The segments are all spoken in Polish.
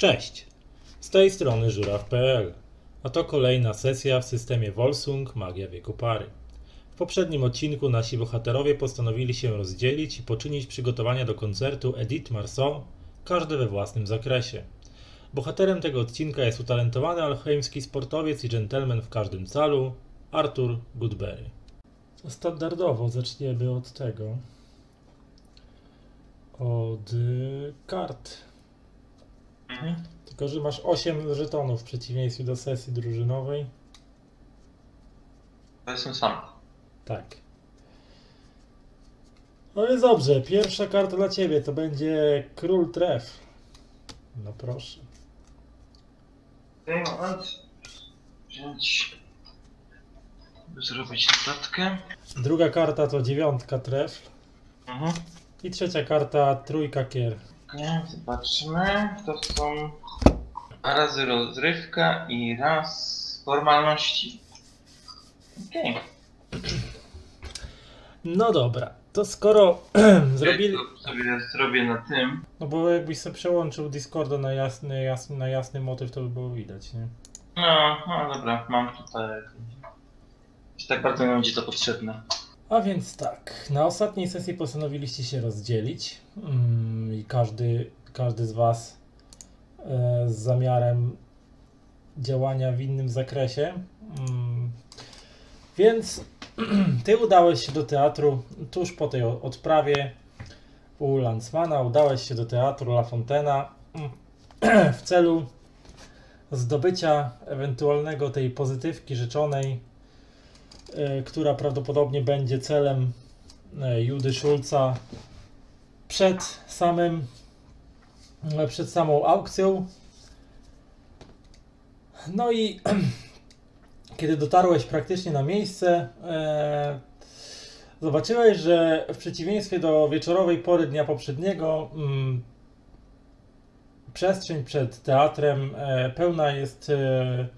Cześć! Z tej strony żuraw.pl, a to kolejna sesja w systemie Volsung Magia Wieku Pary. W poprzednim odcinku nasi bohaterowie postanowili się rozdzielić i poczynić przygotowania do koncertu Edith Marceau, każdy we własnym zakresie. Bohaterem tego odcinka jest utalentowany alchemski sportowiec i dżentelmen w każdym calu, Arthur Goodberry. Standardowo zaczniemy od tego. Od kart. Nie? Tylko, że masz 8 żetonów w przeciwieństwie do sesji drużynowej. To jestem sam. Tak. No jest dobrze. Pierwsza karta dla ciebie to będzie król tref. No proszę. Okej, moment. Wziąć. Zrobić notatkę. Druga karta to dziewiątka tref. Mhm. I trzecia karta trójka kier. Okej, zobaczmy. To są razy rozrywka i raz formalności. Okej. No dobra. To skoro zrobili... Ja to sobie zrobię na tym. No bo jakbyś sobie przełączył Discorda na jasny, jasny, na jasny motyw, to by było widać, nie? No, no dobra, mam tutaj. Już tak bardzo nie będzie to potrzebne. A więc tak, na ostatniej sesji postanowiliście się rozdzielić. Mm, i każdy, każdy z Was e, z zamiarem działania w innym zakresie. Mm, więc Ty udałeś się do teatru tuż po tej odprawie u Landsmana, udałeś się do teatru La Fontena w celu zdobycia ewentualnego tej pozytywki życzonej e, która prawdopodobnie będzie celem e, Judy Schulza przed samym e, przed samą aukcją. No i kiedy dotarłeś praktycznie na miejsce, e, zobaczyłeś, że w przeciwieństwie do wieczorowej pory dnia poprzedniego, mm, przestrzeń przed teatrem e, pełna jest e,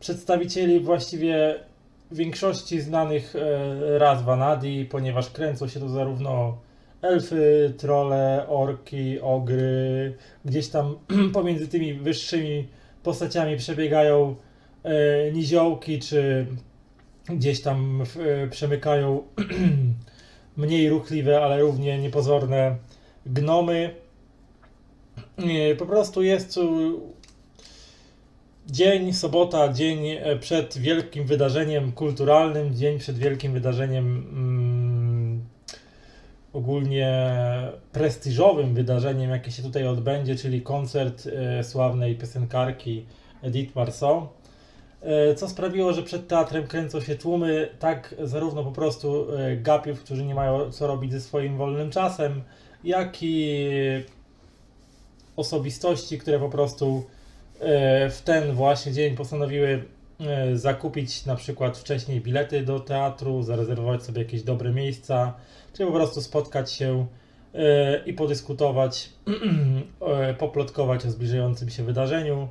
przedstawicieli właściwie większości znanych e, ras Vanadi, ponieważ kręcą się tu zarówno elfy, trole, orki, ogry. Gdzieś tam pomiędzy tymi wyższymi postaciami przebiegają e, niziołki, czy gdzieś tam e, przemykają mniej ruchliwe, ale równie niepozorne gnomy. Po prostu jest Dzień, sobota, dzień e, przed wielkim wydarzeniem kulturalnym, dzień przed wielkim wydarzeniem mm, ogólnie prestiżowym wydarzeniem, jakie się tutaj odbędzie, czyli koncert e, sławnej piosenkarki Edith Marceau. E, co sprawiło, że przed teatrem kręcą się tłumy, tak zarówno po prostu gapiów, którzy nie mają co robić ze swoim wolnym czasem, jak i osobistości, które po prostu w ten właśnie dzień postanowiły e, zakupić na przykład wcześniej bilety do teatru, zarezerwować sobie jakieś dobre miejsca, czy po prostu spotkać się e, i podyskutować, e, poplotkować o zbliżającym się wydarzeniu.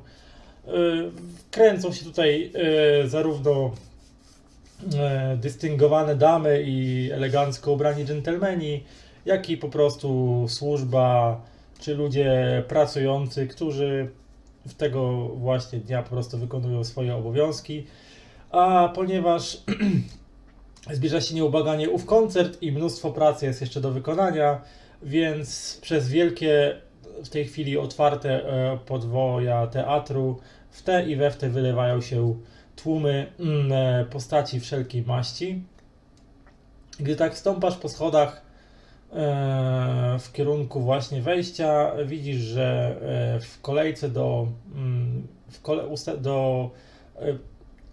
E, Kręcą się tutaj e, zarówno e, dystyngowane damy i elegancko ubrani dżentelmeni, jak i po prostu służba czy ludzie pracujący, którzy w tego właśnie dnia po prostu wykonują swoje obowiązki. A ponieważ zbliża się nieubaganie ów koncert i mnóstwo pracy jest jeszcze do wykonania, więc przez wielkie w tej chwili otwarte e, podwoja teatru w te i we w te wylewają się tłumy mm, e, postaci wszelkiej maści. Gdy tak stąpasz po schodach w kierunku właśnie wejścia, widzisz, że e, w kolejce do, mm, w kole, do e,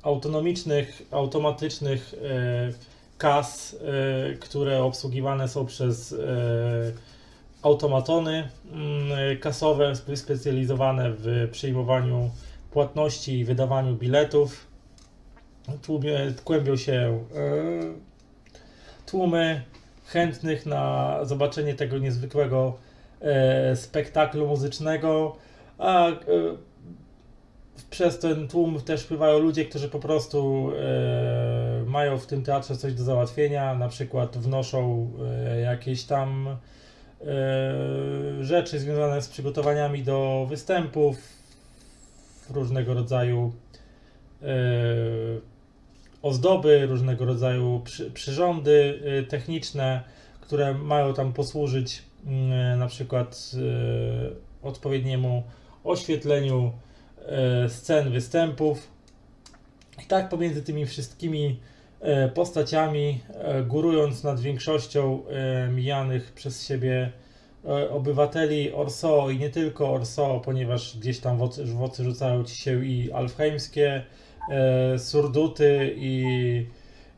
autonomicznych, automatycznych e, kas, e, które obsługiwane są przez e, automatony mm, kasowe specjalizowane w przyjmowaniu płatności i wydawaniu biletów. Tłumie, kłębią się e, tłumy chętnych na zobaczenie tego niezwykłego e, spektaklu muzycznego, a e, przez ten tłum też wpływają ludzie, którzy po prostu e, mają w tym teatrze coś do załatwienia, na przykład wnoszą jakieś tam rzeczy związane z przygotowaniami do występów, różnego rodzaju ozdoby, różnego rodzaju przy, przyrządy e, techniczne, które mają tam posłużyć mm, na przykład e, odpowiedniemu oświetleniu e, scen występów. I tak pomiędzy tymi wszystkimi postaciami, górując nad większością mijanych przez siebie obywateli Orso i nie tylko Orso, ponieważ gdzieś tam w rzucają ci się i alfheimskie e, surduty i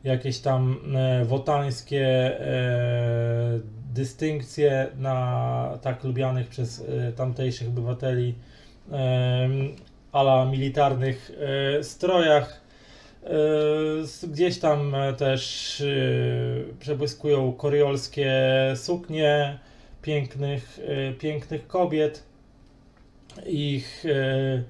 jakieś tam e, wotańskie e, dystynkcje na tak lubianych przez tamtejszych obywateli ala militarnych strojach. Gdzieś tam też przebłyskują koriolskie suknie pięknych, pięknych kobiet, ich e,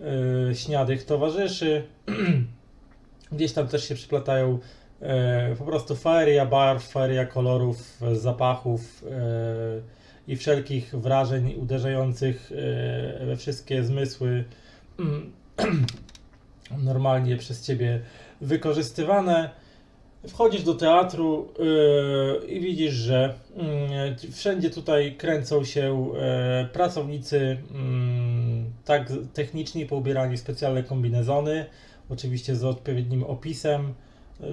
e, śniadych towarzyszy. Gdzieś tam też się przyplatają e, po prostu feria barw, feria kolorów, zapachów e, i wszelkich wrażeń uderzających we wszystkie zmysły normalnie przez ciebie wykorzystywane. Wchodzisz do teatru i widzisz, że yy, wszędzie tutaj kręcą się pracownicy mm, tak techniczni, poubierani w specjalne kombinezony, oczywiście z odpowiednim opisem, yy,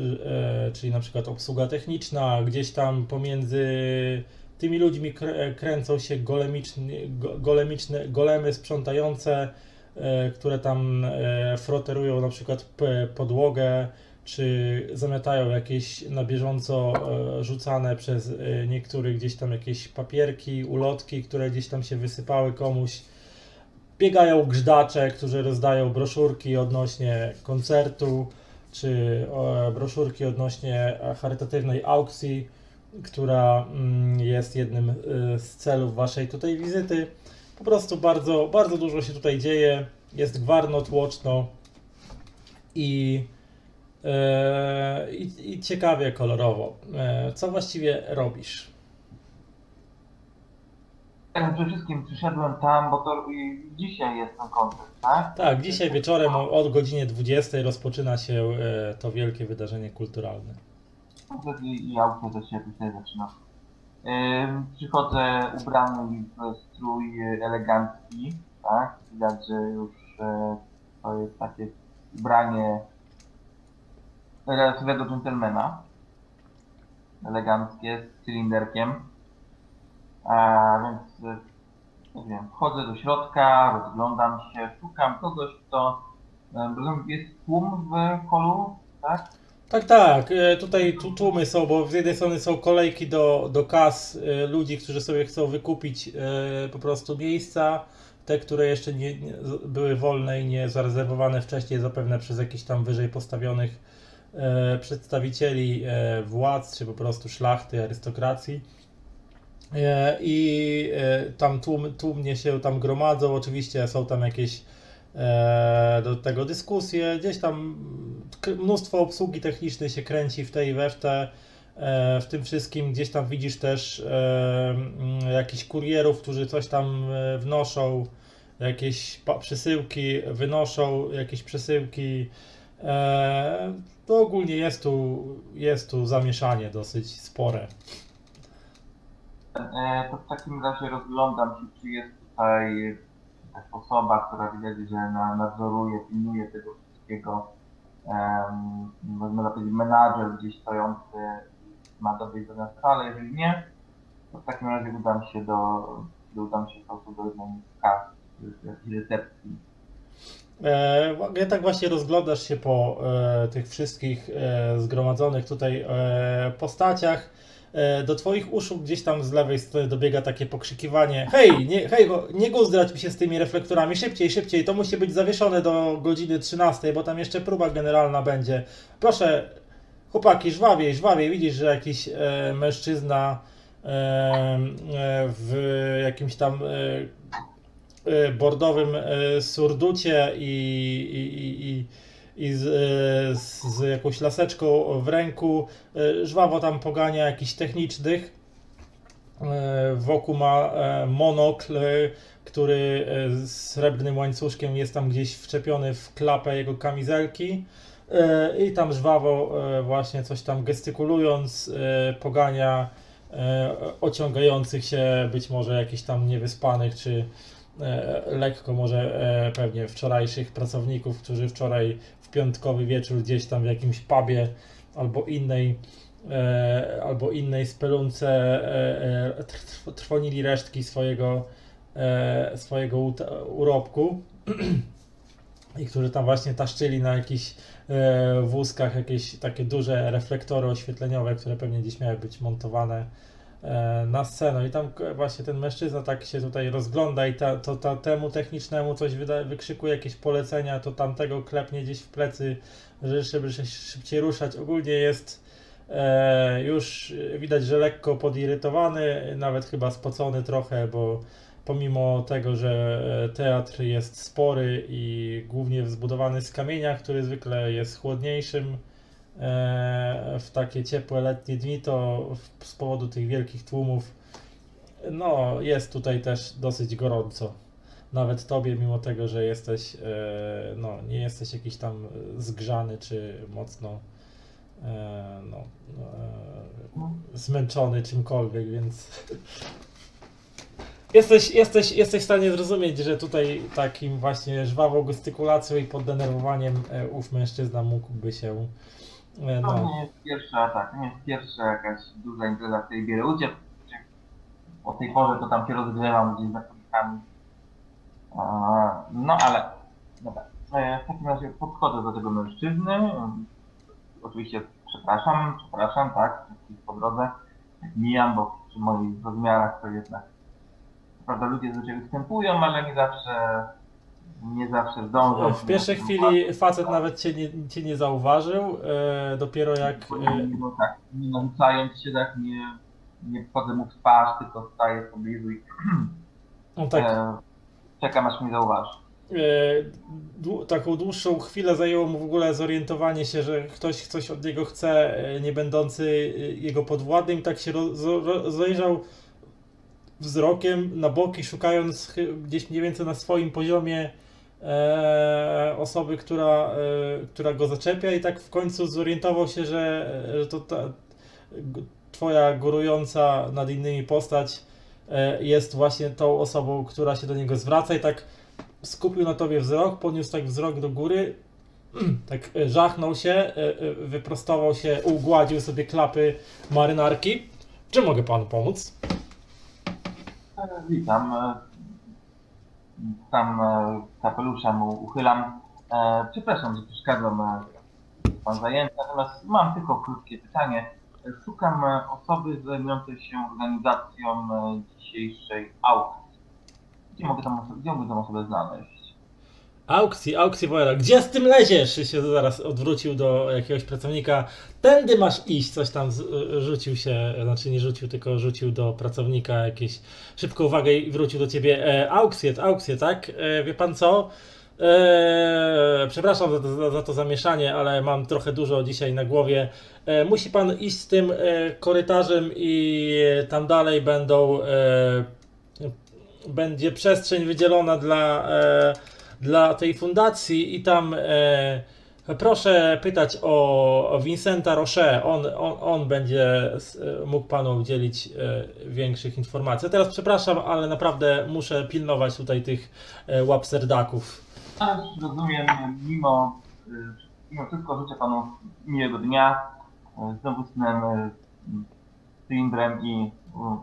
czyli na przykład obsługa techniczna, gdzieś tam pomiędzy tymi ludźmi krę- kręcą się golemiczne, go- golemiczne, golemy sprzątające, e, które tam e, froterują na przykład podłogę, czy zamiatają jakieś na bieżąco e, rzucane przez e, niektórych gdzieś tam jakieś papierki, ulotki, które gdzieś tam się wysypały komuś. Biegają grzdacze, którzy rozdają broszurki odnośnie koncertu, czy e, broszurki odnośnie e, charytatywnej aukcji, która mm, jest jednym e, z celów waszej tutaj wizyty. Po prostu bardzo, bardzo dużo się tutaj dzieje. Jest gwarno, tłoczno i, i, i ciekawie kolorowo. Co właściwie robisz? Ja przede wszystkim przyszedłem tam, bo to i dzisiaj jest ten koncert, tak? Tak, dzisiaj wieczorem o- od godzinie 20 rozpoczyna się e, to wielkie wydarzenie kulturalne. Koncert i, i aukcja też się tutaj zaczyna. Ym, przychodzę ubrany w strój elegancki, tak? Widać, że już e, to jest takie ubranie relatywnego dżentelmena. Eleganckie, z cylinderkiem. A więc, e, nie wiem, wchodzę do środka, rozglądam się, szukam kogoś, kto... e, Jest tłum w holu, tak? Tak, tak. e, Tutaj tu tłumy są, bo z jednej strony są kolejki do, do kas ludzi, którzy sobie chcą wykupić po prostu miejsca. Te, które jeszcze nie, nie były wolne i nie zarezerwowane wcześniej, zapewne przez jakichś tam wyżej postawionych przedstawicieli władz, czy po prostu szlachty, arystokracji. E, I e, tam tłum, tłumnie się tam gromadzą. Oczywiście są tam jakieś e, do tego dyskusje. Gdzieś tam mnóstwo obsługi technicznej się kręci w tej i we w te. W tym wszystkim gdzieś tam widzisz też mm, jakichś kurierów, którzy coś tam wnoszą, jakieś przesyłki wynoszą, jakieś przesyłki. To ogólnie jest tu, jest tu zamieszanie dosyć spore. E, to w takim razie rozglądam się, czy jest tutaj jakaś osoba, która widać, że na, nadzoruje, pilnuje tego wszystkiego. Um, można powiedzieć, menadżer gdzieś stojący ma dobre do nas, ale jeżeli nie, to w takim razie udam się do, udam się po prostu do jednej z recepcji. E, tak właśnie rozglądasz się po e, tych wszystkich e, zgromadzonych tutaj e, postaciach. E, do twoich uszu gdzieś tam z lewej strony dobiega takie pokrzykiwanie Hej, nie, hej, nie guzdrać mi się z tymi reflektorami, szybciej, szybciej, to musi być zawieszone do godziny 13, bo tam jeszcze próba generalna będzie. Proszę, chłopaki, żwawiej, żwawiej, widzisz, że jakiś e, mężczyzna e, e, w jakimś tam e, e, bordowym surducie i, i, i, i, i z, e, z, z jakąś laseczką w ręku e, żwawo tam pogania jakichś technicznych E, wokół ma monokl, który z srebrnym łańcuszkiem jest tam gdzieś wczepiony w klapę jego kamizelki. I tam żwawo właśnie coś tam gestykulując pogania ociągających się być może jakichś tam niewyspanych czy lekko może pewnie wczorajszych pracowników, którzy wczoraj w piątkowy wieczór gdzieś tam w jakimś pubie albo innej e, albo innej spelunce e, e, trwonili resztki swojego, e, swojego urobku i którzy tam właśnie taszczyli na jakichś e, wózkach jakieś takie duże reflektory oświetleniowe, które pewnie gdzieś miały być montowane. e, na scenę i tam właśnie ten mężczyzna tak się tutaj rozgląda i ta, to, ta, temu technicznemu coś wyda, wykrzykuje jakieś polecenia, to tamtego klepnie gdzieś w plecy, żeby się szybciej ruszać. Ogólnie jest e, już widać, że lekko podirytowany, nawet chyba spocony trochę, bo pomimo tego, że e, teatr jest spory i głównie zbudowany z kamienia, który zwykle jest chłodniejszym e, w takie ciepłe letnie dni, to z powodu tych wielkich tłumów no, jest tutaj też dosyć gorąco. Nawet tobie, mimo tego, że jesteś, e, no, nie jesteś jakiś tam zgrzany czy mocno no, zmęczony czymkolwiek, więc Jesteś, jesteś, jesteś w stanie zrozumieć, że tutaj takim właśnie żwawą gestykulacją i poddenerwowaniem e, ów mężczyzna mógłby się. E, no. To nie jest pierwsza, tak, nie jest pierwsza jakaś duża impreza, w której bierę udział. O tej porze to tam się rozgrzewam gdzieś za kulikami. No ale, dobra. E, w takim razie podchodzę do tego mężczyzny. Oczywiście przepraszam, przepraszam, tak, wszystkich po drodze. Mijam, bo przy moich rozmiarach to jednak prawda, ludzie zazwyczaj występują, ale nie zawsze nie zawsze zdążą. W pierwszej chwili facet nawet cię nie, cię nie zauważył, e, dopiero jak... E... No tak, nie narzucając się tak, nie, nie wchodzę mu w twarz, tylko staję w pobliżu i no tak. e, czekam aż mnie zauważy. E, taką dłuższą chwilę zajęło mu w ogóle zorientowanie się, że ktoś coś od niego chce, e, nie będący e, jego podwładnym, tak się rozejrzał wzrokiem na boki, szukając gdzieś mniej więcej na swoim poziomie e, osoby, która, e, która go zaczepia i tak w końcu zorientował się, że, że to ta twoja górująca nad innymi postać e, jest właśnie tą osobą, która się do niego zwraca i tak skupił na tobie wzrok, podniósł tak wzrok do góry, tak żachnął się, e, e, wyprostował się, ugładził sobie klapy marynarki. Czy mogę panu pomóc? Witam. Tam e, kapelusza mu uchylam. E, przepraszam, że przeszkadzam. E, pan zajęty, natomiast mam tylko krótkie pytanie. Szukam osoby zajmującej się organizacją dzisiejszej aukcji. Gdzie mogę tam, gdzie mogę tą osobę znaleźć? Aukcji, aukcji Wojera. Gdzie z tym leziesz? Się zaraz odwrócił do jakiegoś pracownika. Tędy masz iść. Coś tam rzucił się, znaczy nie rzucił, tylko rzucił do pracownika jakieś szybką uwagę i wrócił do ciebie. E, aukcje, aukcje, tak? E, wie pan co? E, przepraszam za to, za, za to, zamieszanie, ale mam trochę dużo dzisiaj na głowie. E, musi pan iść z tym e, korytarzem i tam dalej będą e, będzie przestrzeń wydzielona dla dla tej fundacji i tam e, proszę pytać o, Vincenta Roche. On, on, on będzie mógł panu udzielić e, większych informacji. A teraz przepraszam, ale naprawdę muszę pilnować tutaj tych e, łapserdaków. Tak, rozumiem, mimo, e, mimo wszystko życzę panu miłego dnia. E, znowu e, cylindrem i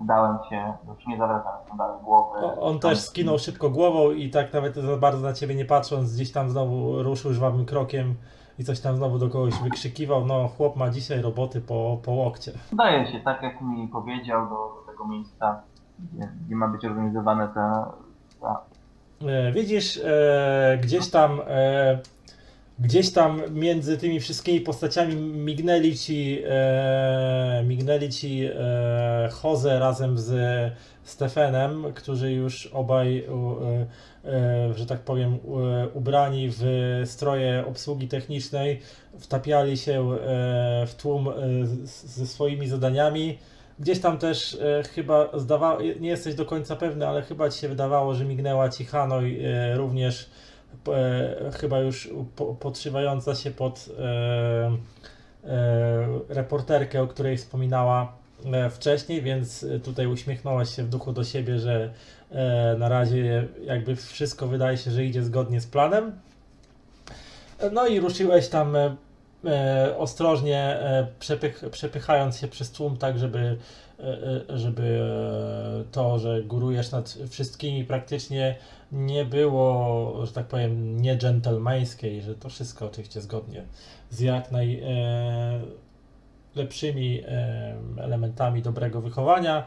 udałem się, już nie zawracam dalej głowy. O, on też skinął szybko głową i tak nawet za bardzo na ciebie nie patrząc, gdzieś tam znowu ruszył żwawym krokiem i coś tam znowu do kogoś wykrzykiwał. No, chłop ma dzisiaj roboty po, po łokcie. Zdaje się, tak jak mi powiedział, do, do tego miejsca, gdzie, gdzie, ma być organizowane ta. ta... E, widzisz, e, gdzieś tam e, gdzieś tam między tymi wszystkimi postaciami mignęli ci, e, mignęli ci e, Jose razem z Stefanem, którzy już obaj, e, e, że tak powiem, e, ubrani w stroje obsługi technicznej, wtapiali się e, w tłum ze swoimi zadaniami. Gdzieś tam też e, chyba zdawało, nie jesteś do końca pewny, ale chyba ci się wydawało, że mignęła ci Hanoi e, również e, chyba już po, podszywająca się pod e, e, reporterkę, o której wspominała wcześniej, więc tutaj uśmiechnąłaś się w duchu do siebie, że na razie jakby wszystko wydaje się, że idzie zgodnie z planem. No i ruszyłeś tam ostrożnie, przepych, przepychając się przez tłum, tak żeby, żeby e, to, że górujesz nad wszystkimi praktycznie nie było, że tak powiem, nie dżentelmeńskie i że to wszystko oczywiście zgodnie z jak najlepszymi elementami dobrego wychowania.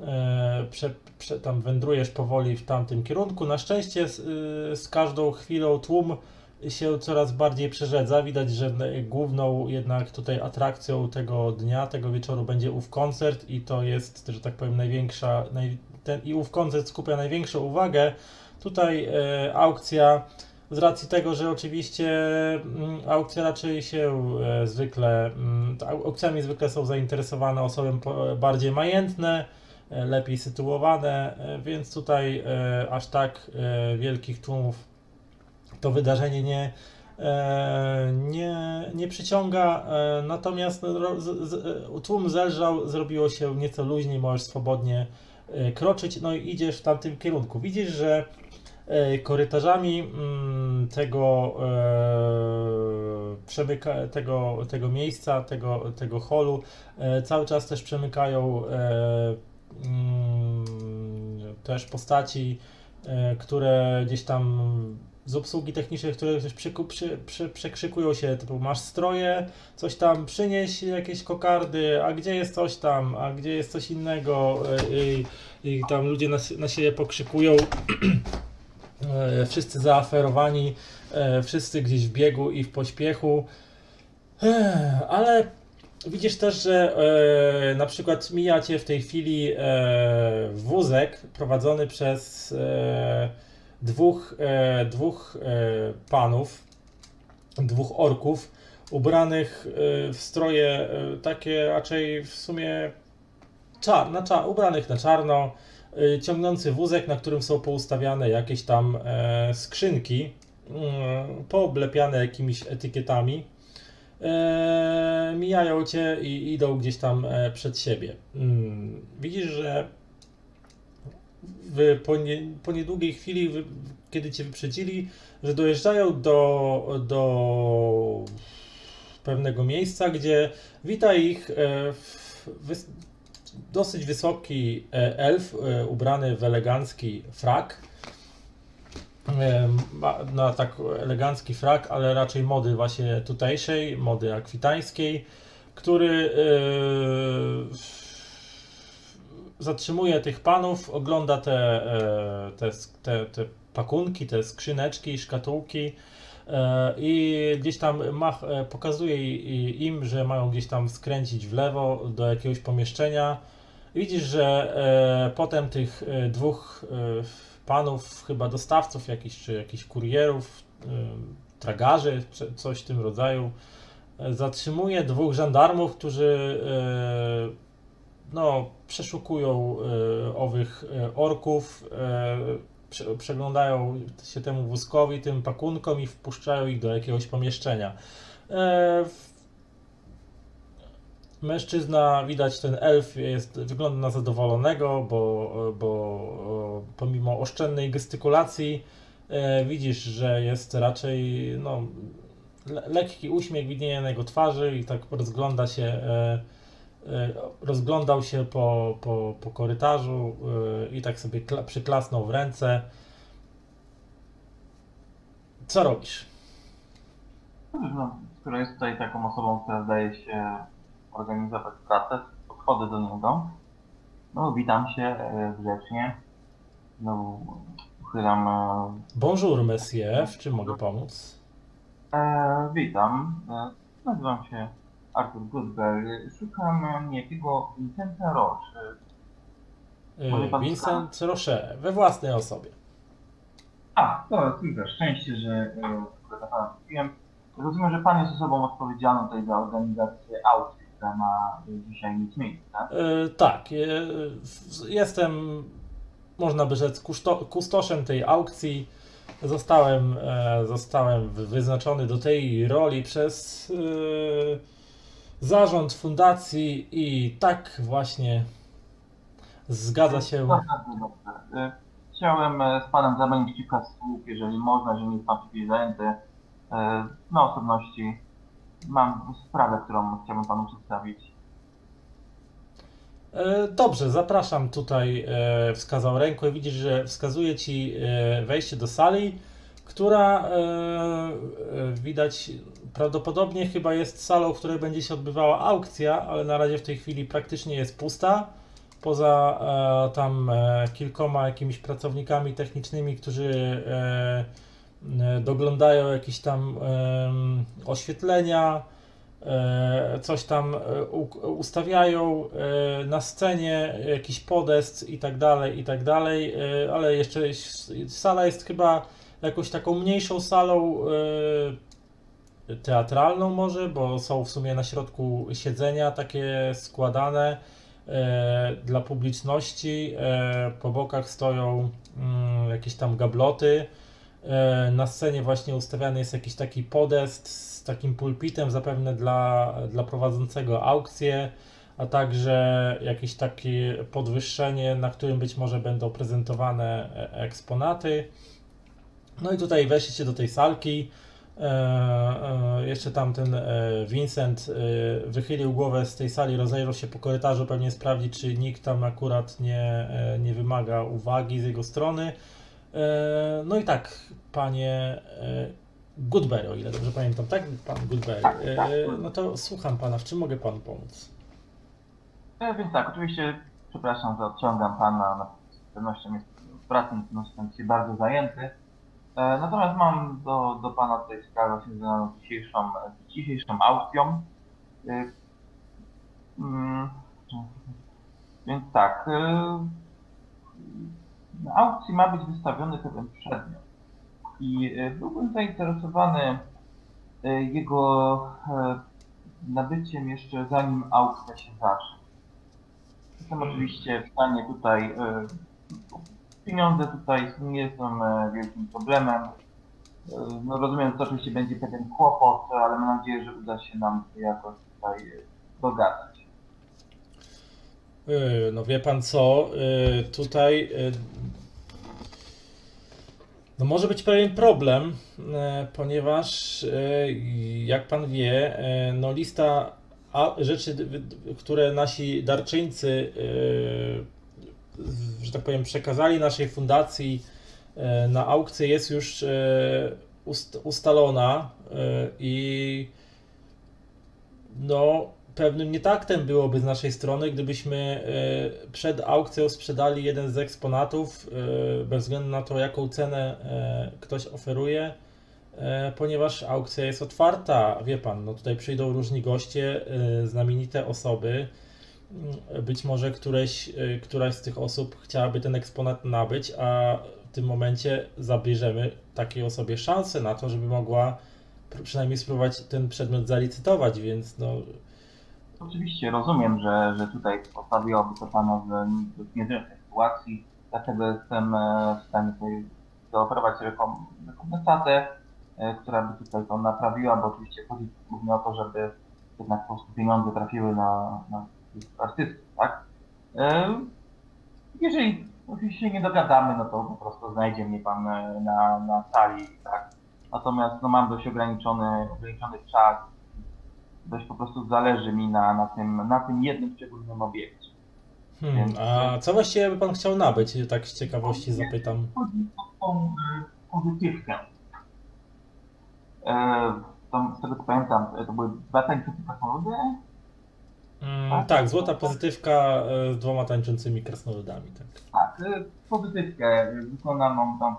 E, Prze, prze, tam wędrujesz powoli w tamtym kierunku. Na szczęście z, z każdą chwilą tłum się coraz bardziej przerzedza. Widać, że główną jednak tutaj atrakcją tego dnia, tego wieczoru będzie ów koncert i to jest, że tak powiem, największa, naj, ten, i ów koncert skupia największą uwagę. Tutaj e, aukcja, z racji tego, że oczywiście mm, aukcja raczej się e, zwykle, mm, aukcjami zwykle są zainteresowane osoby bardziej majętne, e, lepiej sytuowane, e, więc tutaj aż tak wielkich tłumów to wydarzenie nie, e, nie, nie przyciąga, e, natomiast e, tłum zelżał, zrobiło się nieco luźniej, możesz swobodnie kroczyć, no i idziesz w tamtym kierunku. Widzisz, że korytarzami mm, tego, przemyka, tego, tego miejsca, tego, tego holu cały czas też przemykają mm, też postaci, które gdzieś tam z obsługi technicznej, które przyku, przy, przy, przekrzykują się, typu masz stroje, coś tam przynieś jakieś kokardy, a gdzie jest coś tam, a gdzie jest coś innego e, i, i tam ludzie na, na siebie pokrzykują, E, wszyscy zaaferowani, e, wszyscy gdzieś w biegu i w pośpiechu, Ech, ale widzisz też, że e, na przykład mijacie w tej chwili e, wózek prowadzony przez e, dwóch, e, dwóch e, panów, dwóch orków, ubranych e, w stroje e, takie raczej w sumie czar, na cza, ubranych na czarno, e, ciągnący wózek, na którym są poustawiane jakieś tam skrzynki, mm, pooblepiane jakimiś etykietami. Mijają cię i idą gdzieś tam przed siebie. Mm, widzisz, że w, po, nie, po niedługiej chwili, wy, kiedy cię wyprzedzili, że dojeżdżają do, do pewnego miejsca, gdzie wita ich e, w- dosyć wysoki e, elf e, ubrany w elegancki frak. E, ma na tak elegancki frak, ale raczej mody właśnie tutejszej, mody akwitańskiej, który e, zatrzymuje tych panów, ogląda te, e, te, te, te pakunki, te skrzyneczki, szkatułki e, i gdzieś tam mach, e, pokazuje im, że mają gdzieś tam skręcić w lewo do jakiegoś pomieszczenia. Widzisz, że potem tych dwóch panów, chyba dostawców jakichś, czy jakichś kurierów, tragarzy, coś w tym rodzaju, zatrzymuje dwóch żandarmów, którzy no, przeszukują e, owych e, orków, e, prze, przeglądają się temu wózkowi, tym pakunkom i wpuszczają ich do jakiegoś pomieszczenia. Mężczyzna, widać ten elf jest, wygląda na zadowolonego, bo, bo pomimo oszczędnej gestykulacji widzisz, że jest raczej no, le, lekki uśmiech widnieje na jego twarzy i tak rozgląda się rozglądał się po, po, po korytarzu e, i tak sobie kla, przyklasnął w ręce. Co robisz? No, która jest tutaj taką osobą, która zdaje się organizować pracę, podchodzę do niego. No, witam się e, grzecznie. No, uchylam. E, Bonjour, monsieur, w czym mogę pomóc? e, witam. E, nazywam się Arthur Goodberry. Szukam niejakiego Vincenta Roche. Może pan Vincent Roche, we własnej osobie. A, to tylko szczęście, że akurat na pana trafiłem. Rozumiem, że pan jest osobą odpowiedzialną tutaj za organizację aukcji, która ma dzisiaj mieć miejsce. Tak, e, w- jestem, można by rzec, kuszto, kustoszem tej aukcji. Zostałem, e, zostałem wy- wyznaczony do tej roli przez e, zarząd fundacji i tak właśnie zgadza się. Bardzo dobrze. Y, Chciałem e, z Panem zamienić kilka słów, jeżeli można, że nie jest Pan chwili zajęty. E, Na osobności mam sprawę, którą chciałbym Panu przedstawić. E, Dobrze, zapraszam tutaj, wskazał ręką i widzisz, że wskazuje ci wejście do sali, która e, e, widać prawdopodobnie chyba jest salą, w której będzie się odbywała aukcja, ale na razie w tej chwili praktycznie jest pusta. Poza e, tam kilkoma jakimiś pracownikami technicznymi, którzy doglądają jakieś tam oświetlenia, coś tam ustawiają na scenie, jakiś podest i tak dalej, i tak dalej, ale jeszcze sala jest chyba jakąś taką mniejszą salą e, teatralną może, bo są w sumie na środku siedzenia takie składane e, dla publiczności, e, po bokach stoją mm, jakieś tam gabloty, Na scenie właśnie ustawiany jest jakiś taki podest z takim pulpitem, zapewne dla, dla prowadzącego aukcję, a także jakieś takie podwyższenie, na którym być może będą prezentowane eksponaty. No i tutaj weszliście do tej salki. E, e, jeszcze tam ten e, Vincent e, wychylił głowę z tej sali, rozejrzał się po korytarzu, pewnie sprawdzi, czy nikt tam akurat nie, e, nie wymaga uwagi z jego strony. E, No i tak, panie e, Goodberry, o ile dobrze pamiętam, tak? Pan Goodberry. E, No to słucham pana, w czym mogę panu pomóc? E, Więc tak, oczywiście przepraszam, że odciągam Pana, z pewnością jest pracą, no, jestem dzisiaj bardzo zajęty. E, Natomiast mam do, do Pana tutaj sprawę związaną z dzisiejszą, z dzisiejszą aukcją. E, mm, Więc tak, e, na aukcji ma być wystawiony pewien przedmiot i byłbym zainteresowany jego nabyciem jeszcze zanim aukcja się zacznie. Jestem oczywiście w stanie tutaj, pieniądze tutaj nie są e, wielkim problemem. E, No rozumiem, że to oczywiście będzie pewien kłopot, ale mam nadzieję, że uda się nam jakoś tutaj e, dogadać. No wie pan co, tutaj no może być pewien problem, ponieważ jak pan wie, no lista rzeczy, które nasi darczyńcy, że tak powiem, przekazali naszej fundacji e, na aukcję jest już e, ust- ustalona e, i no, pewnym nietaktem byłoby z naszej strony, gdybyśmy przed aukcją sprzedali jeden z eksponatów, bez względu na to, jaką cenę ktoś oferuje, ponieważ aukcja jest otwarta. Wie pan, no tutaj przyjdą różni goście, znamienite osoby. Być może któreś, e, któraś z tych osób chciałaby ten eksponat nabyć, a w tym momencie zabierzemy takiej osobie szansę na to, żeby mogła pr- przynajmniej spróbować ten przedmiot zalicytować, więc no, Oczywiście rozumiem, że, że tutaj postawiłoby to Pana w niezręcznej sytuacji, dlatego jestem e, w stanie tutaj zaoferować rekom- rekompensatę, e, która by tutaj to naprawiła, bo oczywiście chodzi głównie o to, żeby jednak po prostu pieniądze trafiły na, na artystów, tak? E, Jeżeli oczywiście nie dogadamy, no to po prostu znajdzie mnie Pan e, na, na sali, tak? Natomiast no, mam dość ograniczony, ograniczony czas, dość po prostu zależy mi na, na, tym, na tym jednym szczególnym obiekcie. Hmm, Więc- a co właściwie by pan chciał nabyć? Tak z ciekawości zapytam. Chodzi o tą y, pozytywkę. E, z tego co pamiętam, e, to były dwa tańczące krasnoludy. Mm, tak, złota pozytywka e, z dwoma tańczącymi krasnoludami. Tak. Tak, y, pozytywkę y, wykonaną tą,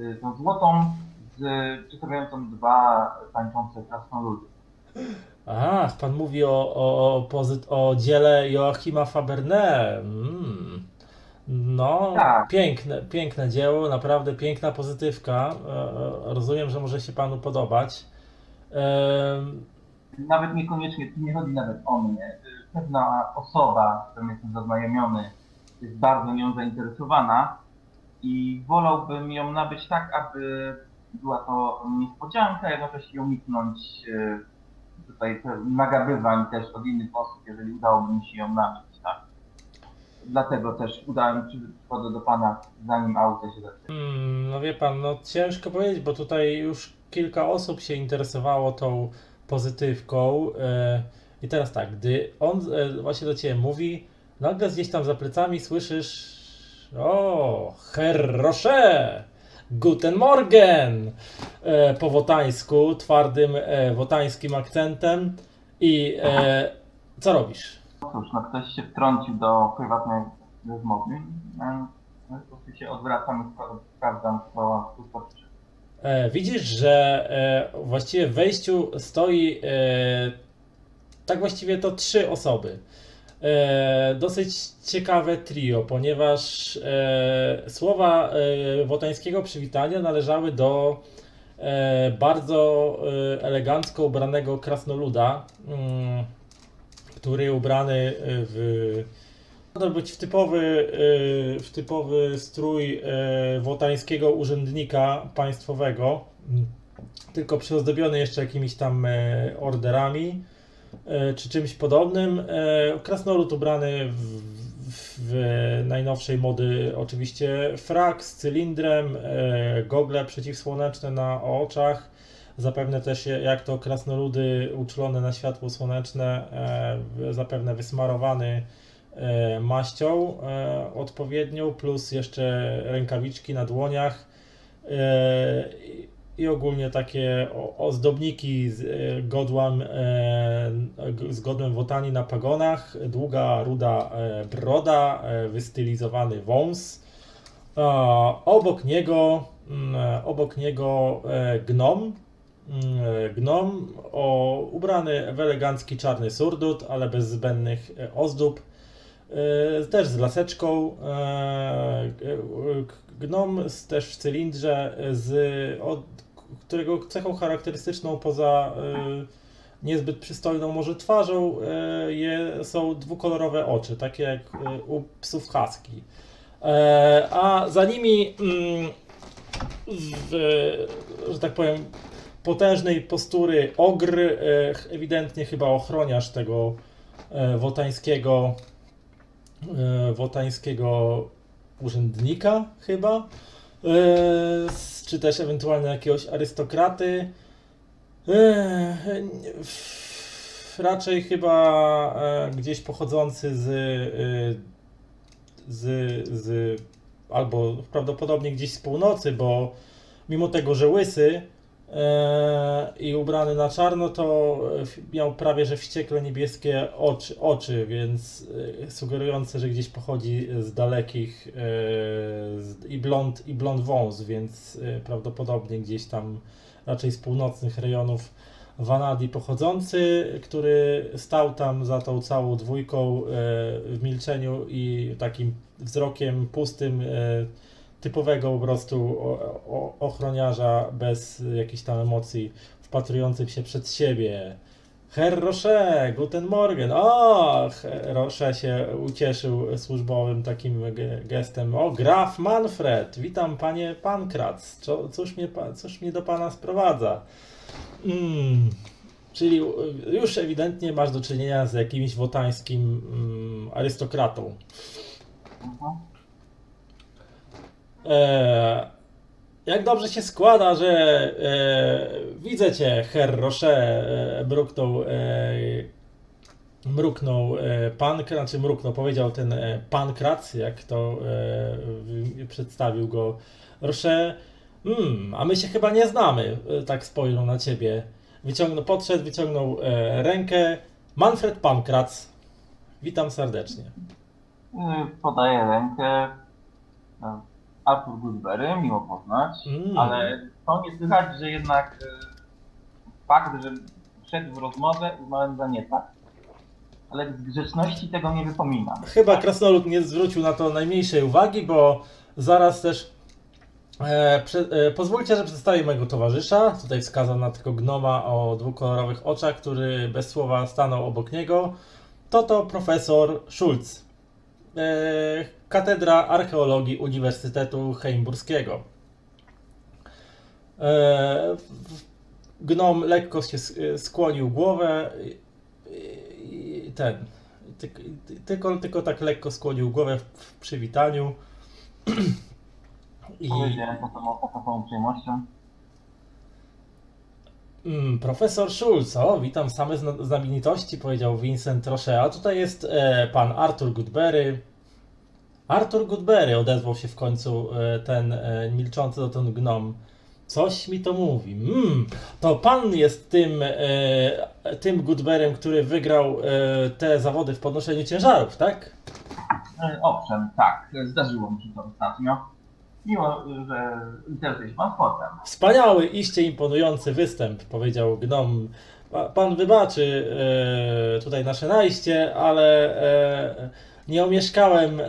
y, tą złotą z przedstawiającą dwa tańczące krasnoludy. Ach, pan mówi o, o, o, o dziele Joachima Faberne. Mm. No, Tak. piękne, piękne dzieło, naprawdę piękna pozytywka. E, e, Rozumiem, że może się panu podobać. Nawet niekoniecznie, tu nie chodzi nawet o mnie. Pewna osoba, z którą jestem zaznajomiony, jest bardzo nią zainteresowana i wolałbym ją nabyć tak, aby była to niespodzianka, jednocześnie uniknąć e, tutaj nagabywań też od innych osób, jeżeli udałoby mi się ją nabyć, tak? Dlatego też udałem się, przychodzę do Pana, zanim auto się zaczęło. Hmm, no wie pan, no ciężko powiedzieć, bo tutaj już kilka osób się interesowało tą pozytywką. e, I teraz tak, gdy on e, właśnie do ciebie mówi, nagle gdzieś tam za plecami słyszysz o, Herr Rocher, Guten Morgen e, po wotańsku, twardym e, wotańskim akcentem i e, co robisz? No cóż, no ktoś się wtrącił do prywatnej rozmowy, e, no, po prostu się odwracam i spra- sprawdzam, co tu. E, widzisz, że e, właściwie w wejściu stoi tak właściwie to trzy osoby. E, dosyć ciekawe trio, ponieważ e, słowa e, wotańskiego przywitania należały do e, bardzo e, elegancko ubranego krasnoluda, mm, który ubrany w to być w typowy, y, w typowy strój wotańskiego urzędnika państwowego, tylko przyozdobiony jeszcze jakimiś tam orderami czy czymś podobnym. Y, Krasnolud ubrany w, w najnowszej mody oczywiście frak z cylindrem, y, gogle przeciwsłoneczne na oczach, zapewne też jak to krasnoludy uczulone na światło słoneczne, e, zapewne wysmarowany e, maścią e, odpowiednią, plus jeszcze rękawiczki na dłoniach e, i- ogólnie takie ozdobniki z e, godłem, e, z godłem wotani na pagonach, długa ruda e, broda, wystylizowany wąs. Obok niego, mm, obok niego gnom, Mm, gnom o, ubrany w elegancki czarny surdut, ale bez zbędnych ozdób. Też z laseczką. Gnom też w cylindrze, z, którego cechą charakterystyczną poza e, niezbyt przystojną może twarzą e, je, są dwukolorowe oczy, takie jak e, u psów husky. E, a za nimi mm, w, że tak powiem potężnej postury ogr, ewidentnie chyba ochroniarz tego e, wotańskiego e, wotańskiego urzędnika chyba, s- czy też ewentualnie jakiegoś arystokraty. E, f- raczej chyba e, gdzieś pochodzący z, e, z, z albo prawdopodobnie gdzieś z północy, bo mimo tego, że łysy e, i ubrany na czarno, to e, miał prawie że wściekle niebieskie oczy, oczy więc e, sugerujące, że gdzieś pochodzi z dalekich e, i, blond, i blond wąs, więc e, prawdopodobnie gdzieś tam raczej z północnych rejonów Vanadi pochodzący, który stał tam za tą całą dwójką e, w milczeniu i takim wzrokiem pustym, e, typowego po prostu ochroniarza bez jakichś tam emocji, wpatrujących się przed siebie. Herr Rocher, guten Morgen. O, Herr Rocher się ucieszył służbowym takim ge- gestem. O, Graf Manfred, witam panie Pankrac. Cóż, mnie, cóż mnie do pana sprowadza? Mm, czyli już ewidentnie masz do czynienia z jakimś wotańskim mm, arystokratą. E, jak dobrze się składa, że e, widzę cię, Herr Rocher, e, mruknął, e, mruknął e, pan, znaczy mruknął, powiedział ten e, pan Krac, jak to e, przedstawił go Rocher. Hmm, a my się chyba nie znamy, e, tak spojrzał na ciebie. Wyciągnął, podszedł, wyciągnął rękę. Manfred Pankrac. Witam serdecznie. Podaję rękę. Artur Goodberry, miło poznać. Mm. Ale to nie słychać, że jednak y, fakt, że wszedł w rozmowę uznałem za nie tak. Ale z grzeczności tego nie wypominam. Chyba Krasnolud nie zwrócił na to najmniejszej uwagi, bo zaraz też e, prze, e, pozwólcie, że przedstawię mojego towarzysza. Tutaj wskazał na tego gnoma o dwukolorowych oczach, który bez słowa stanął obok niego. to to profesor Schulz, e, Katedra Archeologii Uniwersytetu Heimburskiego. E, Gnom lekko się s- skłonił głowę ten, tylko, tylko tak lekko skłonił głowę w, przywitaniu. I Powiedziałem to przyjemnością. mm, profesor Schulz, o witam same zna- znamienitości, powiedział Vincent a tutaj jest e, pan Arthur Goodberry. Arthur Goodberry odezwał się w końcu e, ten e, milczący dotąd gnom. Coś mi to mówi. Mm, to pan jest tym, e, tym Goodberem, który wygrał e, te zawody w podnoszeniu ciężarów, tak? E, Owszem, tak, zdarzyło mi się to ostatnio. Miło, że interesuje się pan sportem. Wspaniały, iście imponujący występ, powiedział gnom. Pa- Pan wybaczy e, tutaj nasze najście, ale nie omieszkałem,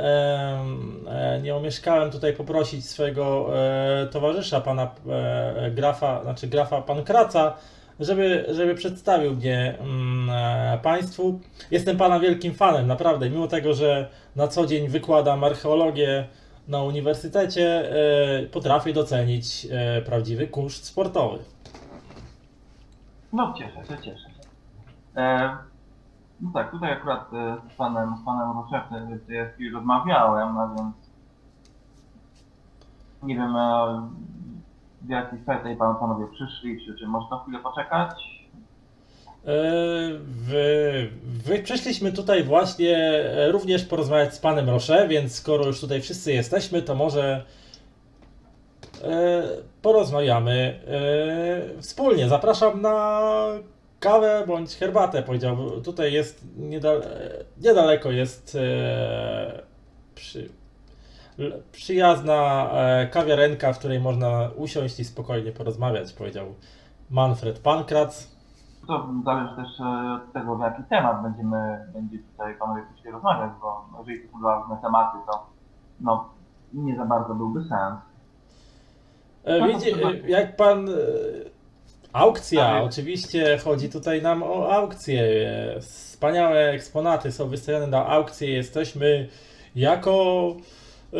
nie omieszkałem tutaj poprosić swojego e, towarzysza, pana e, grafa, znaczy grafa pan Kraca, żeby, żeby przedstawił mnie mm, e, Państwu. Jestem Pana wielkim fanem, naprawdę, mimo tego, że na co dzień wykładam archeologię na uniwersytecie, potrafię docenić prawdziwy koszt sportowy. No cieszę się, cieszę się. No tak, tutaj akurat e, z panem, z panem ja chwilę rozmawiałem, a więc nie wiem e, w jakiej kwestii pan panowie przyszli, czy, czy można chwilę poczekać? E, Wy, wy przyszliśmy tutaj właśnie również porozmawiać z panem Rosze, więc skoro już tutaj wszyscy jesteśmy, to może porozmawiamy wspólnie. Zapraszam na kawę bądź herbatę, powiedział. Tutaj jest niedal, e, niedaleko jest e, przy, przyjazna e, kawiarenka, w której można usiąść i spokojnie porozmawiać, powiedział Manfred Pankrac. To zależy też e, od tego, w jaki temat będziemy, będzie tutaj panowie chcieli rozmawiać, bo jeżeli to są ważne tematy, to no, nie za bardzo byłby sens. E, No, to- e, jak pan. Aukcja, Ale- oczywiście chodzi tutaj nam o aukcję. Wspaniałe eksponaty są wystawione na aukcję. Jesteśmy jako e,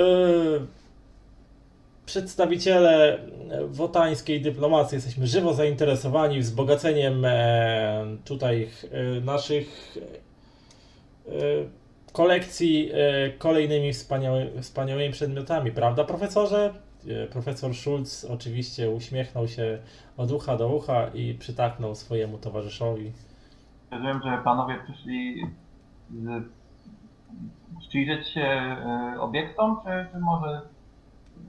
przedstawiciele wotańskiej dyplomacji, jesteśmy żywo zainteresowani wzbogaceniem e, tutaj e, naszych e, kolekcji kolejnymi wspaniały, wspaniałymi przedmiotami, prawda, profesorze? E, Profesor Schulz oczywiście uśmiechnął się od ucha do ucha i przytaknął swojemu towarzyszowi. Rozumiem, że panowie przyszli z, przyjrzeć się e, obiektom, czy, czy może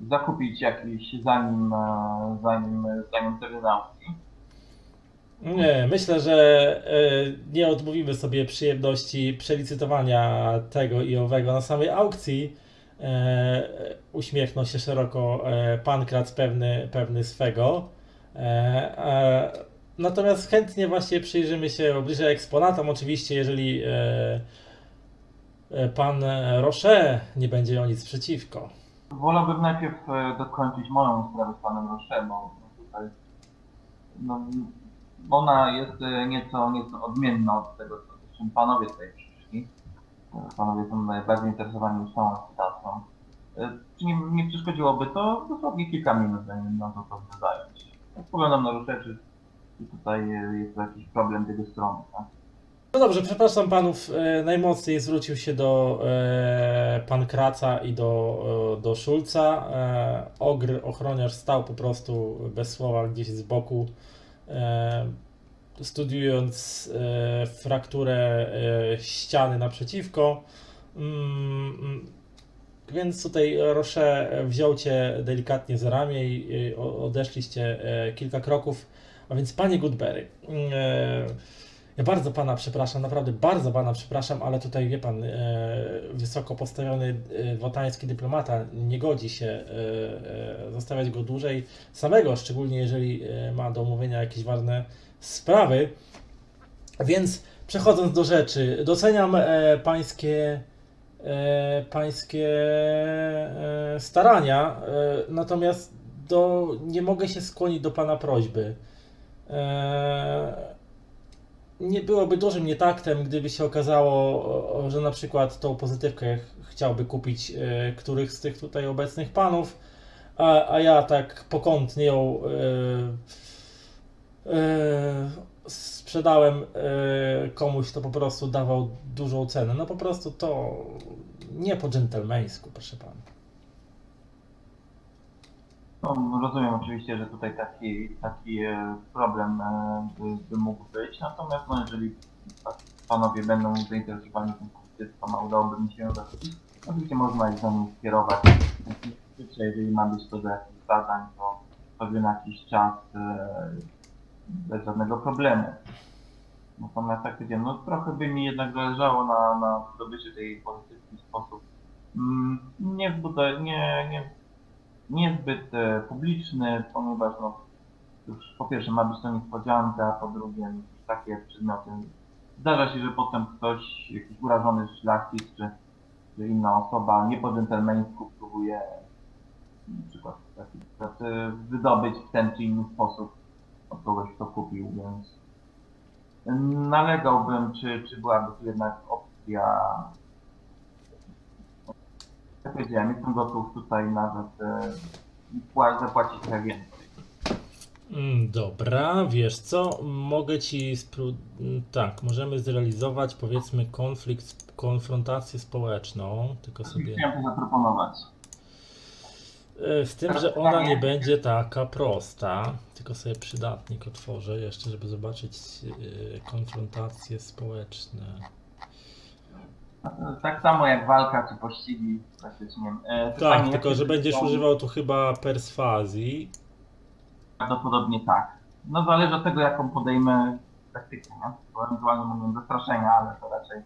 zakupić jakiś zanim, e, zanim, zanim termin aukcji? Nie, myślę, że nie odmówimy sobie przyjemności przelicytowania tego i owego na samej aukcji. E, Uśmiechnął się szeroko e, pan Krac pewny, pewny swego. E, Natomiast chętnie właśnie przyjrzymy się bliżej eksponatom. Oczywiście, jeżeli pan Roche nie będzie miał nic przeciwko. Wolałbym najpierw dokończyć moją sprawę z panem Rosze, bo tutaj no, ona jest nieco, nieco odmienna od tego, z czym panowie tutaj przyszli. E, Panowie są najbardziej zainteresowani już całą sytuacją. E, Czy nie, nie przeszkodziłoby to dosłownie kilka minut, zanim na to to zająć? Spoglądam na Rosze, czy, czy tutaj e, jest jakiś problem z jego strony, tak? No dobrze, przepraszam panów. Najmocniej zwrócił się do e, pan Kraca i do, e, do Szulca. E, ogr, ochroniarz stał po prostu bez słowa gdzieś z boku, e, studiując e, frakturę e, ściany naprzeciwko. Mm, mm, więc tutaj Roche wziął cię delikatnie za ramię i odeszliście e, kilka kroków. A więc panie Goodberry, mm, e, ja bardzo pana przepraszam, naprawdę bardzo pana przepraszam, ale tutaj wie pan, e, wysoko postawiony e, wotański dyplomata nie godzi się e, zostawiać go dłużej samego, szczególnie jeżeli ma do omówienia jakieś ważne sprawy. Więc przechodząc do rzeczy, doceniam pańskie pańskie starania, natomiast do, nie mogę się skłonić do pana prośby. E, nie byłoby dużym nietaktem, gdyby się okazało, że na przykład tą pozytywkę ch- chciałby kupić e, którychś z tych tutaj obecnych panów, a, a ja tak pokątnie ją e, e, sprzedałem komuś, to po prostu dawał dużą cenę. No po prostu to nie po dżentelmeńsku, proszę pana. No, rozumiem oczywiście, że tutaj taki, taki e, problem e, by, by mógł być, natomiast no, jeżeli panowie będą zainteresowani tym a udałoby mi się zakupić, oczywiście można ich do nich skierować. Jeżeli ma być to do jakichś zadań, to pewien jakiś czas e, bez żadnego problemu. Natomiast tak wiem, no trochę by mi jednak zależało na, na zdobyciu tej pozytywki w sposób mm, nie, zbuda- nie, nie niezbyt e, publiczny, ponieważ no, już po pierwsze ma być to niespodzianka, po drugie takie przedmioty. Zdarza się, że potem ktoś, jakiś urażony szlachcic czy, czy inna osoba nie po dżentelmeńsku próbuje na przykład taki, znaczy, wydobyć w ten czy inny sposób od kogoś, kto kupił, więc nalegałbym, czy, czy byłaby tu jednak opcja jak powiedziałem, jestem gotów tutaj nawet e, pła- zapłacić trochę więcej. Mm, Dobra, wiesz co, mogę ci spró- mm, tak, możemy zrealizować powiedzmy konflikt, konfrontację społeczną, tylko sobie Chciałem to zaproponować. E, z tym, że ona nie będzie taka prosta, tylko sobie przydatnik otworzę jeszcze, żeby zobaczyć e, konfrontacje społeczne. Tak samo jak walka czy pościgi praktycznie. E, Tak, tylko że będziesz używał tu chyba perswazji. Prawdopodobnie tak. No zależy od tego, jaką podejmę taktykę, nie? Bo ewentualnie mówię zastraszenia, ale to raczej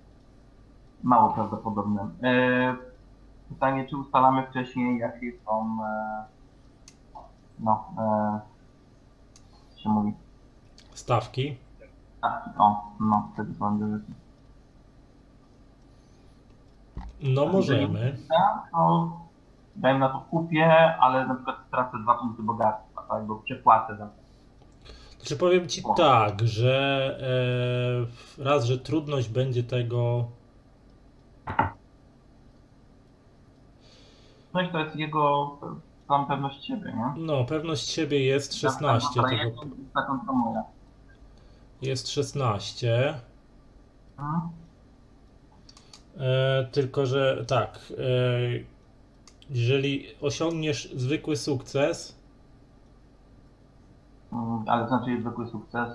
mało prawdopodobne. E, pytanie, czy ustalamy wcześniej, jakie są e, no, e, się mówi, Stawki. tak, o, no, wtedy są rzeczy. No możemy. To dajmy na to kupię, ale na przykład stracę dwa punkty bogactwa, tak, bo przepłacę za to. Znaczy powiem ci tak, że e, raz, że trudność będzie tego. No i to jest jego sam pewność siebie, nie? No, pewność siebie jest 16. Taka Tego, jest 16. Mhm. E, tylko, że tak. E, jeżeli osiągniesz zwykły sukces, Mm, Ale to znaczy zwykły sukces.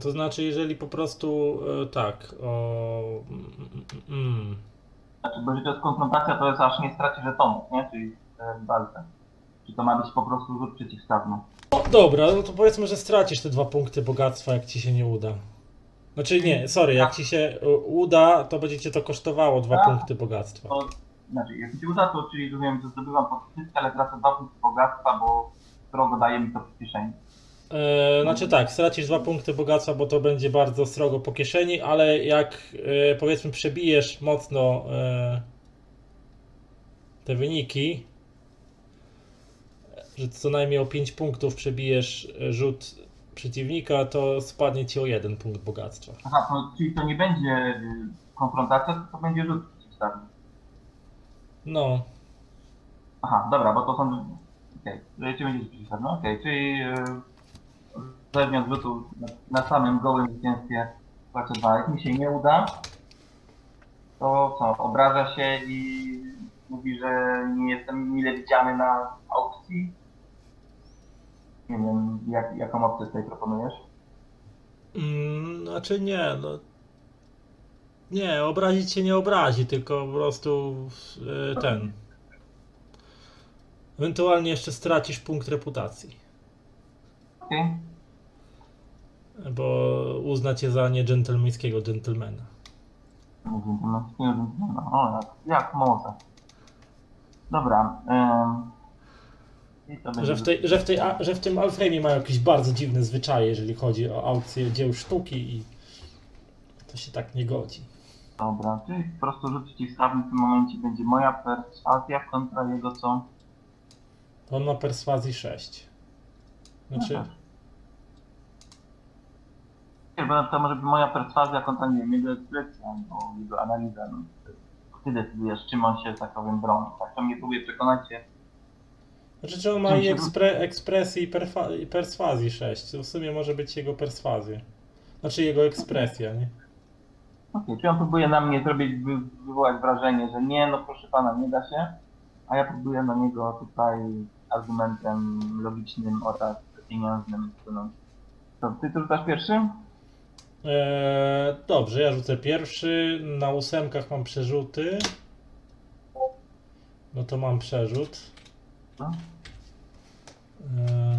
to znaczy, jeżeli po prostu e, tak. O, mm, mm, mm. Znaczy, bo jeżeli to jest konfrontacja, to jest aż nie straci żetonów, nie? Czyli e, w walce. Czy to ma być po prostu rzut przeciwstawny? No dobra, no to powiedzmy, że stracisz te dwa punkty bogactwa, jak ci się nie uda. Znaczy nie, sorry, jak ci się uda, to będzie cię to kosztowało dwa Tak. punkty bogactwa. To znaczy, jak mi się uda, to czyli rozumiem, że zdobywam pozytywkę, ale tracę dwa punkty bogactwa, bo strogo daje mi to przyspieszenie. E, znaczy tak, stracisz dwa punkty bogactwa, bo to będzie bardzo srogo po kieszeni, ale jak e, powiedzmy przebijesz mocno e, te wyniki, że co najmniej o 5 punktów przebijesz rzut przeciwnika, to spadnie ci o jeden punkt bogactwa. Aha, to, czyli to nie będzie y, konfrontacja, to będzie rzut przeciwstawny. No, Aha, dobra, bo to są... Okej, okay. czy będzie rzut przeciwstawny? Okej, czyli yy, zależnie od rzutu na, na samym gołym zwycięstwie płacę dwa. Jak mi się nie uda, to co, obraża się i mówi, że nie jestem mile widziany na aukcji? Nie wiem, jak, jaką opcję tutaj proponujesz? Mm, znaczy nie, no. Nie, obrazić się nie obrazi, tylko po prostu e, ten. Ewentualnie jeszcze stracisz punkt reputacji, Okej, bo uzna cię za niedżentelmeńskiego dżentelmena. no, nie wiem, no, o, jak, jak może. Dobra, będzie Że w, tej, że, w tej, a- że w tym Alframie mają jakieś bardzo dziwne zwyczaje, jeżeli chodzi o aukcję dzieł sztuki i to się tak nie godzi. Dobra, czyli po prostu rzut przeciwstawny w tym momencie będzie moja perswazja kontra jego co? On ma perswazji 6. Znaczy, Nie bo to może być moja perswazja kontra, nie wiem, jego ekspresja, albo jego analiza. No. Ty decydujesz, czym on się, tak powiem, broni. Tak, to mnie próbuje przekonać się. Znaczy, czy on ma i ekspre, ekspresji i, i perswazji 6. To w sumie może być jego perswazja. Znaczy jego ekspresja, nie? Okej, czy on próbuje na mnie zrobić, wy, wywołać wrażenie, że nie, no proszę pana, nie da się, a ja próbuję na niego tutaj argumentem logicznym oraz pieniężnym wpłynąć. To ty tu rzucasz pierwszy? Eee, dobrze, ja rzucę pierwszy. Na ósemkach mam przerzuty. No to mam przerzut. No. Eee,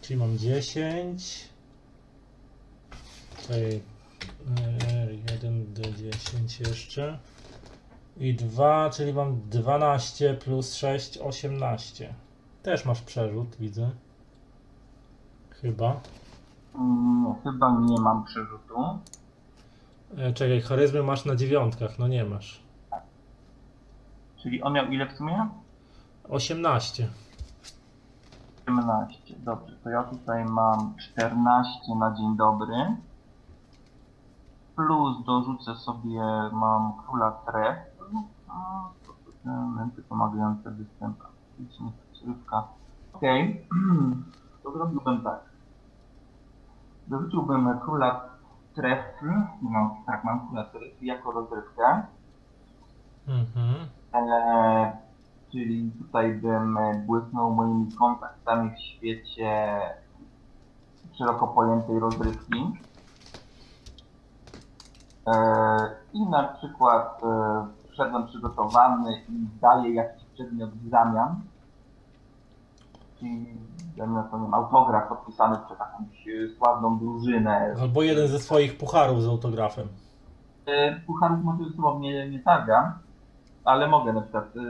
czyli mam 10. Tutaj 1 D10 jeszcze. I 2, czyli mam 12 plus 6, 18. Też masz przerzut, widzę. Chyba. Nie, chyba nie mam przerzutu. E, czekaj, charyzmy masz na dziewiątkach, no nie masz. Czyli on miał ile w sumie? 18. 18. Dobrze, to ja tutaj mam 14 na dzień dobry. Plus dorzucę sobie, mam króla tref. A, to są elementy pomagające występ. Faktycznie Rozrywka. Okej. To zrobiłbym tak. Dorzuciłbym króla tref. Mam, tak, mam króla tref jako rozrywkę. Mhm. E, czyli tutaj bym e, błysnął moimi kontaktami w świecie szeroko pojętej rozrywki. E, I na przykład e, wszedłem przygotowany i daję jakiś przedmiot w zamian. Czyli na to nie wiem, autograf podpisany przez jakąś sławną drużynę. Albo jeden ze swoich pucharów z autografem. E, Pucharów może ze sobą nie, nie targam, ale mogę na przykład, e,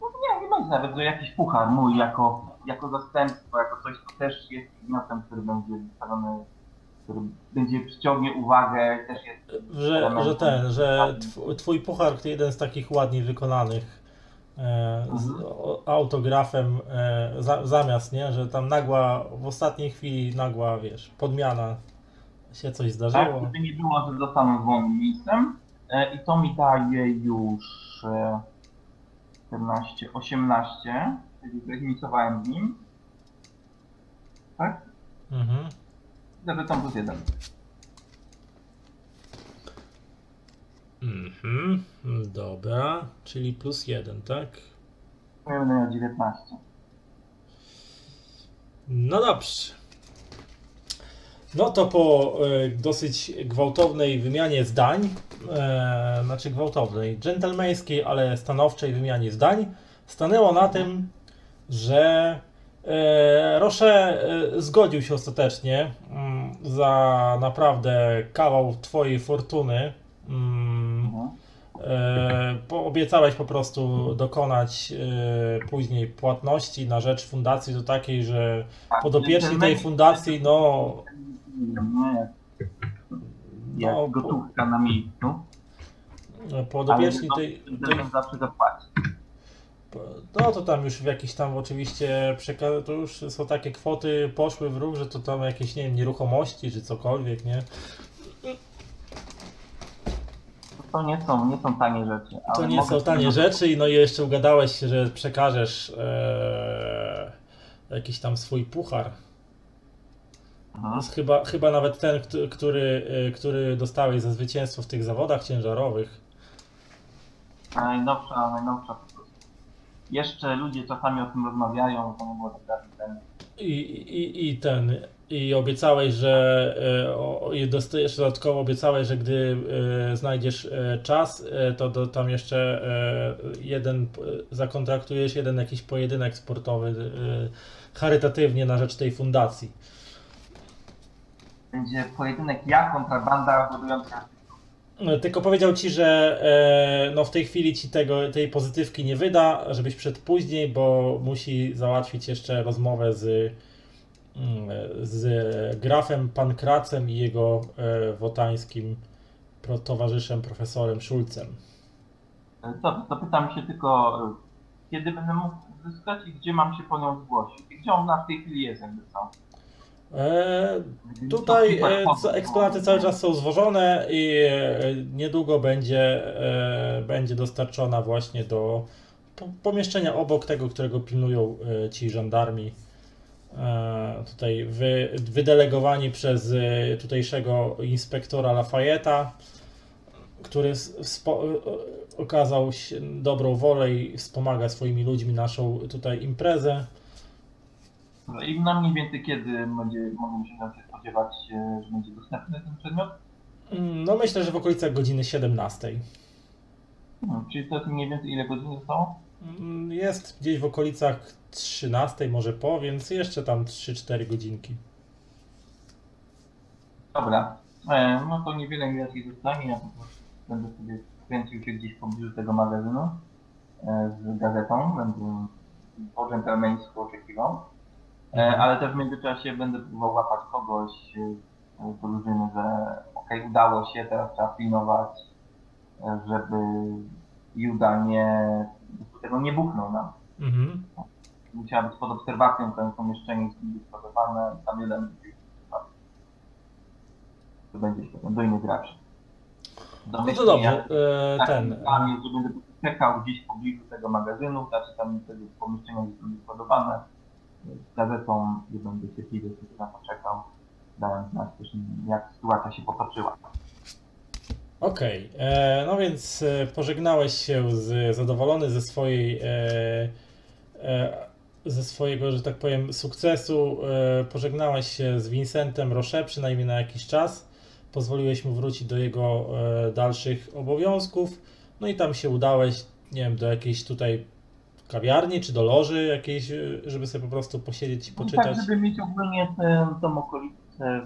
no nie, nie będzie nawet, że jakiś puchar mój jako, jako zastępstwo, jako coś, co też jest przedmiotem, który będzie wystawiony, który będzie przyciągnie uwagę, też jest, Że, że ten, że tw- twój puchar to jeden z takich ładnie wykonanych e, z o, autografem e, za, zamiast, nie? Że tam nagła, w ostatniej chwili nagła, wiesz, podmiana się coś tak, zdarzyło. żeby nie było, że zostanę wolnym miejscem e, i to mi daje już e, 14, 18, czyli zremisowałem z nim, tak? Mhm. Zarzucam plus jeden. Mhm. Dobra, czyli plus jeden, tak? Ja będę miał 19. No dobrze. No to po e, dosyć gwałtownej wymianie zdań, e, znaczy gwałtownej, dżentelmeńskiej, ale stanowczej wymianie zdań, stanęło na tym, że e, Roche e, zgodził się ostatecznie mm, za naprawdę kawał twojej fortuny. Mm, Mhm. E, po- obiecałeś po prostu dokonać e, później płatności na rzecz fundacji do takiej, że Tak, podopieczni tej dżentelmen- fundacji, no, jak, no gotówka na miejscu, podopieczni ale tej, tej, dżentelmen zawsze zapłaci. no to tam już w jakiś tam oczywiście, przeka- to już są takie kwoty poszły w ruch, że to tam jakieś, nie wiem, nieruchomości czy cokolwiek, nie? To nie są, nie są tanie rzeczy. To ale nie mogę są tanie sobie- rzeczy i no i jeszcze ugadałeś się, że przekażesz e, jakiś tam swój puchar. Jest chyba, chyba nawet ten, któ- który, y, który dostałeś za zwycięstwo w tych zawodach ciężarowych. Najnowsza, najnowsza. Jeszcze ludzie czasami o tym rozmawiają, to było tak temu. I, i, i ten. I obiecałeś, że y, o, i dostajesz dodatkowo obiecałeś, że gdy y, znajdziesz y, czas, y, to do, tam jeszcze y, jeden y, zakontraktujesz jeden jakiś pojedynek sportowy y, charytatywnie na rzecz tej fundacji. Będzie pojedynek ja kontra banda budująca No, Tylko powiedział ci, że e, no w tej chwili ci tego, tej pozytywki nie wyda, żebyś przed później, bo musi załatwić jeszcze rozmowę z, mm, z grafem Pankracem i jego e, wotańskim pro, towarzyszem profesorem Szulcem. To, to pytam się tylko, y, kiedy będę mógł zyskać i gdzie mam się po nią zgłosić? I gdzie ona w tej chwili jest jakby co? E, Tutaj e, eksponaty cały czas są zwożone i e, niedługo będzie, będzie dostarczona właśnie do po- pomieszczenia obok tego, którego pilnują ci żandarmi. Tutaj wy, wydelegowani przez tutejszego inspektora Lafayeta, który spo, okazał dobrą wolę i wspomaga swoimi ludźmi naszą tutaj imprezę. I na mniej więcej kiedy będzie, możemy się się spodziewać, e, że będzie dostępny ten przedmiot? Mm, No myślę, że w okolicach godziny 17. Hmm, czyli to jest mniej więcej ile godzin zostało? Mm, Jest gdzieś w okolicach 13, może po, więc jeszcze tam 3-4 godzinki. Dobra, e, no to niewiele mi raczej zostanie, ja po prostu będę sobie kręcił się gdzieś w pobliżu tego magazynu e, z gazetą, będę po dżentelmeńsku oczekiwał, ale też w międzyczasie będę próbował łapać kogoś e, z drużyny, że okej, udało się, teraz trzeba pilnować, e, żeby Juda nie, tego nie buchnął nam. Mhm. Musiała być pod obserwacją to pomieszczenie dysponowane, tam jeden to będzie potem do innych graczy. No to dobrze, e, Tak, ten. Tam że będę czekał gdzieś w pobliżu tego magazynu, znaczy tam tego pomieszczenia jest składowane z gazetą, gdzie będę cierpliwie sobie na to czekał, dając znać też jak sytuacja się potoczyła. Okej, e, no więc e, pożegnałeś się z, zadowolony ze swojej, e, e, ze swojego, że tak powiem, sukcesu. E, pożegnałeś się z Vincentem Roche, przynajmniej na jakiś czas. Pozwoliłeś mu wrócić do jego e, dalszych obowiązków. No i tam się udałeś, nie wiem, do jakiejś tutaj kawiarni, czy do loży jakiejś, e, żeby sobie po prostu posiedzieć i No poczytać. tak, żeby mieć ogólnie tą okolicę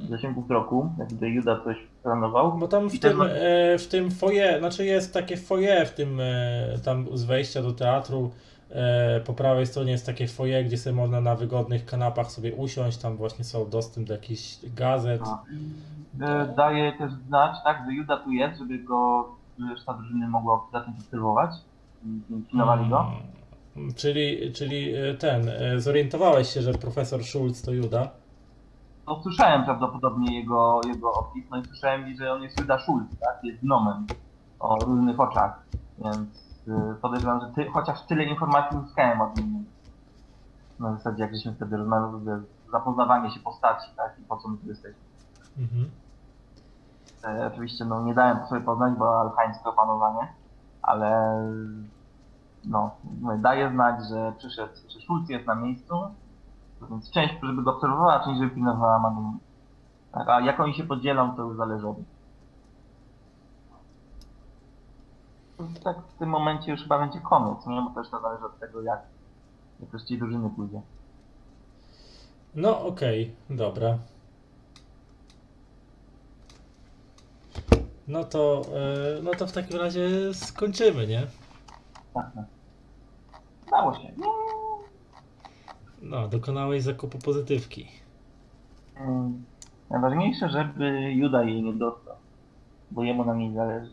w zasięgu wzroku, jak tutaj Juda coś planował. Bo tam w I tym, ten- e, w tym foyer, znaczy jest takie foyer w tym, e, tam z wejścia do teatru, e, po prawej stronie jest takie foyer, gdzie sobie można na wygodnych kanapach sobie usiąść, tam właśnie są dostęp do jakichś gazet. No. Daje też znać, tak, że Juda tu jest, żeby go reszta drużyny mogła zacząć obserwować. Pilnowali go. Mm, Czyli, czyli e, ten, e, zorientowałeś się, że profesor Schulz to Juda? No, słyszałem prawdopodobnie jego, jego opis, no i słyszałem, że on jest Juda Schulz, tak, jest gnomem o różnych oczach, więc y, podejrzewam, że ty, chociaż tyle informacji uzyskałem od nim. Na zasadzie, jak żeśmy wtedy rozmawiali, zapoznawanie się postaci, tak, i po co my tu jesteśmy. Mhm. E, oczywiście, no, nie dałem sobie poznać, bo alchańskie opanowanie, ale no, daje znać, że przyszedł, że Schulz jest na miejscu, więc część, żeby go obserwowała, część, żeby pilnowała Madonu. Tak, a jak oni się podzielą, to już zależy od. Tak w tym momencie już chyba będzie koniec, nie? Bo też to zależy od tego, jak jakoś ci drużyny pójdzie. No okej, dobra. No to, e, no to w takim razie skończymy, nie? Tak, tak. Udało się. No, dokonałeś zakupu pozytywki. Mm, Najważniejsze, żeby Juda jej nie dostał, bo jemu na niej zależy.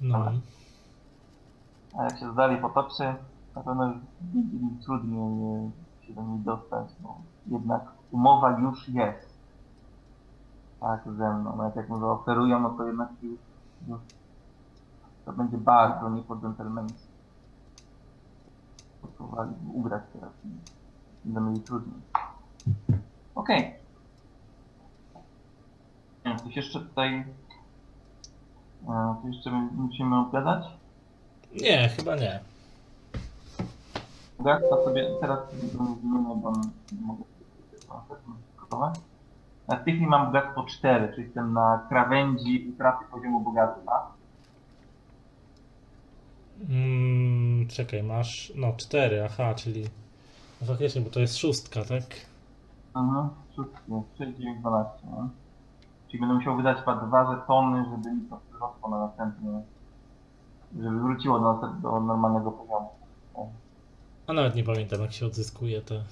No. Dobra. A jak się dalej potoczy, na pewno trudniej e, się do niej dostać, bo jednak umowa już jest. Tak, ze mną. Nawet jak mu zaoferują, no to jednak już to będzie bardzo nie po dżentelmeńsku. Próbowali ugrać teraz będą mieli trudniej. Okej. Okay. Coś jeszcze tutaj... e, Coś jeszcze musimy opowiadać? Nie, chyba nie. Bogactwa sobie teraz zmienię, bo nie mogę gotować. Na w tej chwili mam bogactwo 4, czyli jestem na krawędzi utraty poziomu bogactwa. Mm, czekaj, masz. No, 4, aha, czyli. No faktycznie, bo to jest szóstka, tak? Mhm, 6, 6, 9, 12. No. Czyli będę musiał wydać chyba dwa żetony, żeby mi to wzrosło na następny, żeby wróciło do, do normalnego poziomu. A nawet nie pamiętam, jak się odzyskuje te.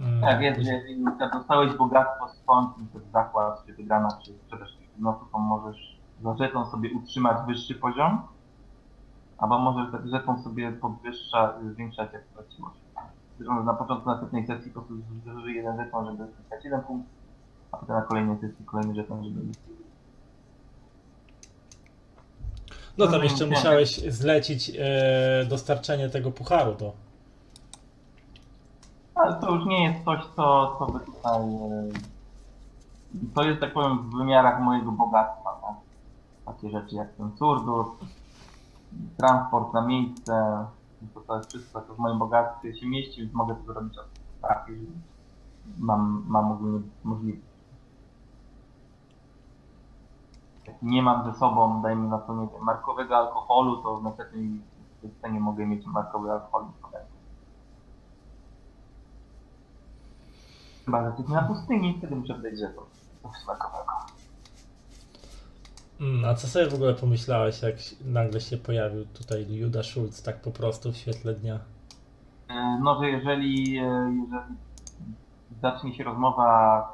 E, Tak, jest, że jeżeli dostałeś bogactwo skąd, to zakład, czy wygrana, czy sprzedaż no to możesz za żeton sobie utrzymać wyższy poziom, albo możesz za żeton sobie podwyższa, zwiększać jak straciłeś. że na początku następnej sesji po prostu zużyję jeden żeton, żeby zyskać jeden punkt, a potem na kolejnej sesji kolejny żeton, żeby No tam No, jeszcze nie. musiałeś zlecić e, dostarczenie tego pucharu do. Ale to już nie jest coś, co, co by tutaj... e, To jest, tak powiem, w wymiarach mojego bogactwa, tak? Takie rzeczy jak ten surdur, transport na miejsce, to, to jest wszystko, co w moim bogactwie się mieści, więc mogę to zrobić od tak, jeżeli mam, mam ogólnie możliwość. Jak nie mam ze sobą, dajmy na to, nie wiem, markowego alkoholu, to w następnej scenie mogę mieć markowy alkohol. w podaniu. Chyba, że jesteśmy na pustyni, wtedy muszę wydać smakowego. Mm, a co sobie w ogóle pomyślałeś, jak nagle się pojawił tutaj Juda Schulz tak po prostu w świetle dnia? E, No, że jeżeli, e, jeżeli zacznie się rozmowa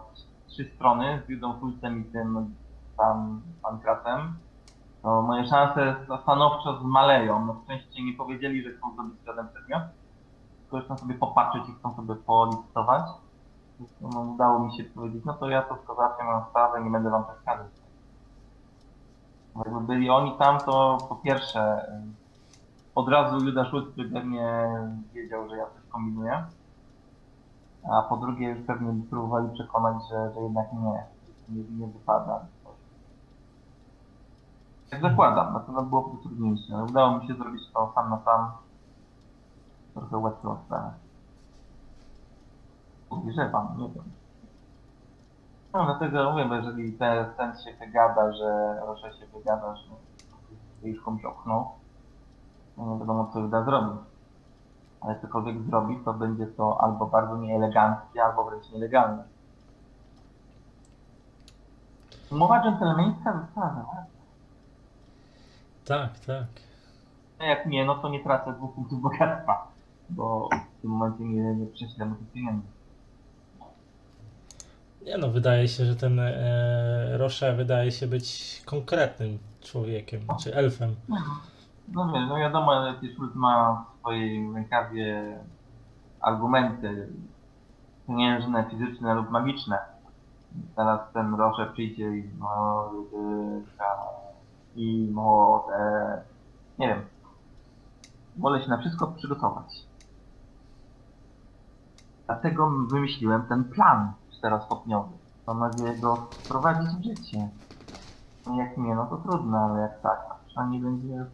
w trzy strony z Judą Fulcem i tym pan, Pankratem, to moje szanse stanowczo zmaleją. No, szczęście nie powiedzieli, że chcą zrobić żaden przedmiot, tylko chcą sobie popatrzeć i chcą sobie policytować. No, udało mi się powiedzieć, no to ja to tylko załatwiam mam sprawę, nie będę wam przeszkadzać. Bo Jakby byli oni tam, to po pierwsze od razu Juda Schulz by pewnie wiedział, że ja coś kombinuję. A po drugie już pewnie próbowali przekonać, że, że jednak nie, nie, nie wypada. Jak zakładam, na pewno byłoby to trudniejsze. ale Udało mi się zrobić to sam na sam. Trochę łatwo sprawę. Podejrzewam, nie wiem. No dlatego mówię, bo jeżeli ten, ten się wygada, że Rosze się wygada, że już komuś oknął, no nie wiadomo co uda zrobić. Ale cokolwiek zrobi, to będzie to albo bardzo nieeleganckie, albo wręcz nielegalne. Umowa dżentelmeńska została zawarta. Tak, tak. A jak nie, no to nie tracę dwóch punktów bogactwa, bo w tym momencie nie, nie prześlę mu pieniędzy. Nie no, wydaje się, że ten e, Roche wydaje się być konkretnym człowiekiem, czy elfem. No wiesz, no wiadomo, jakie Schultz ma w swojej rękawie argumenty pieniężne, fizyczne lub magiczne. Teraz ten Rosze przyjdzie i no, i może, nie wiem, wolę się na wszystko przygotować. Dlatego wymyśliłem ten plan czterostopniowy. Mam nadzieję go wprowadzić w życie. No Jak nie, no to trudno, ale jak tak, to przynajmniej będzie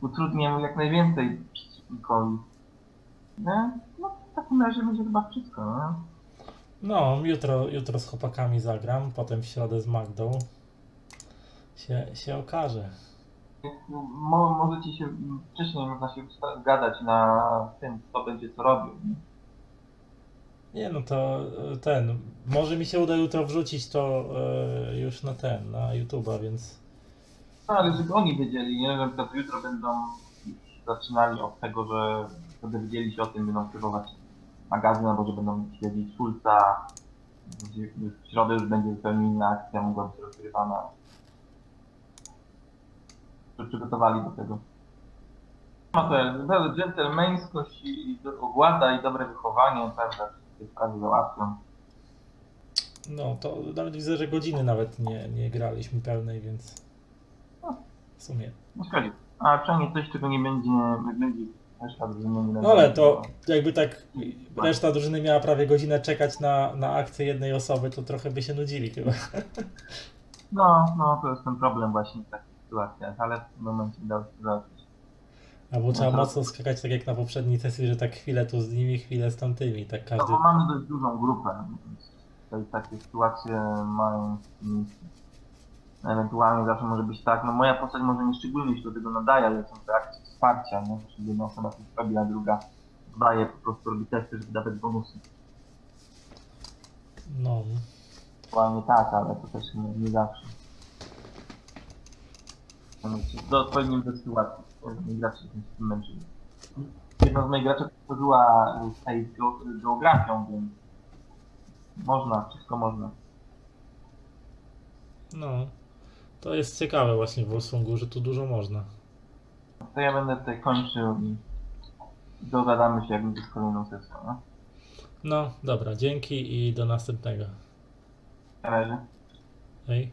utrudnię mu jak najwięcej przeciwnikowi. No, no w takim razie będzie chyba wszystko, no. No, jutro, jutro z chłopakami zagram, potem w środę z Magdą. Się, się okaże. Mo, możecie się wcześniej można się zgadać na tym, kto będzie co robił. Nie? No to e, ten, może mi się uda jutro wrzucić to e, już na ten, na YouTube'a, więc No ale żeby oni wiedzieli, nie? Że na jutro będą zaczynali od tego, że wtedy wiedzieli się o tym, będą kierować magazyn, albo że będą śledzić Schulza. W środę już będzie zupełnie inna akcja, mogła być rozgrywana. Że przygotowali do tego. No to jest dżentelmeńskość i, i do- ogłada i dobre wychowanie, prawda, sprawy załatwią. no to nawet widzę, że godziny nawet nie, nie graliśmy pełnej, więc w sumie. No szkodzi. A przynajmniej coś, czego nie będzie, nie będzie reszta drużyny nie No ale to jakby tak reszta drużyny miała prawie godzinę czekać na, na akcję jednej osoby, to trochę by się nudzili chyba. No, no to jest ten problem właśnie w takich sytuacjach, ale w tym momencie udało się załatwić. Albo trzeba to- mocno skakać tak jak na poprzedniej sesji, że tak chwilę tu z nimi, chwilę z tamtymi, tak No każdy... bo mamy dość dużą grupę, więc takie sytuacje mają miejsce. Ewentualnie zawsze może być tak, no moja postać może nie szczególnie się do tego nadaje, ale są te akcje wsparcia, nie? Czyli jedna osoba coś robi, a druga daje, po prostu robi testy, żeby dawać bonusy. No, Ewentualnie tak, ale to też nie, nie zawsze. Do odpowiednim do sytuacji. Nie gracze się tym męczyli. Jedna z moich graczy tworzyła tutaj z geo- geografią, więc można, wszystko można. no. To jest ciekawe właśnie w Wolfswingu, że tu dużo można. To ja będę tutaj kończył i Dogadamy się, jak będzie z kolejną sesją, no? No, dobra, dzięki i do następnego. Na razie. Hej.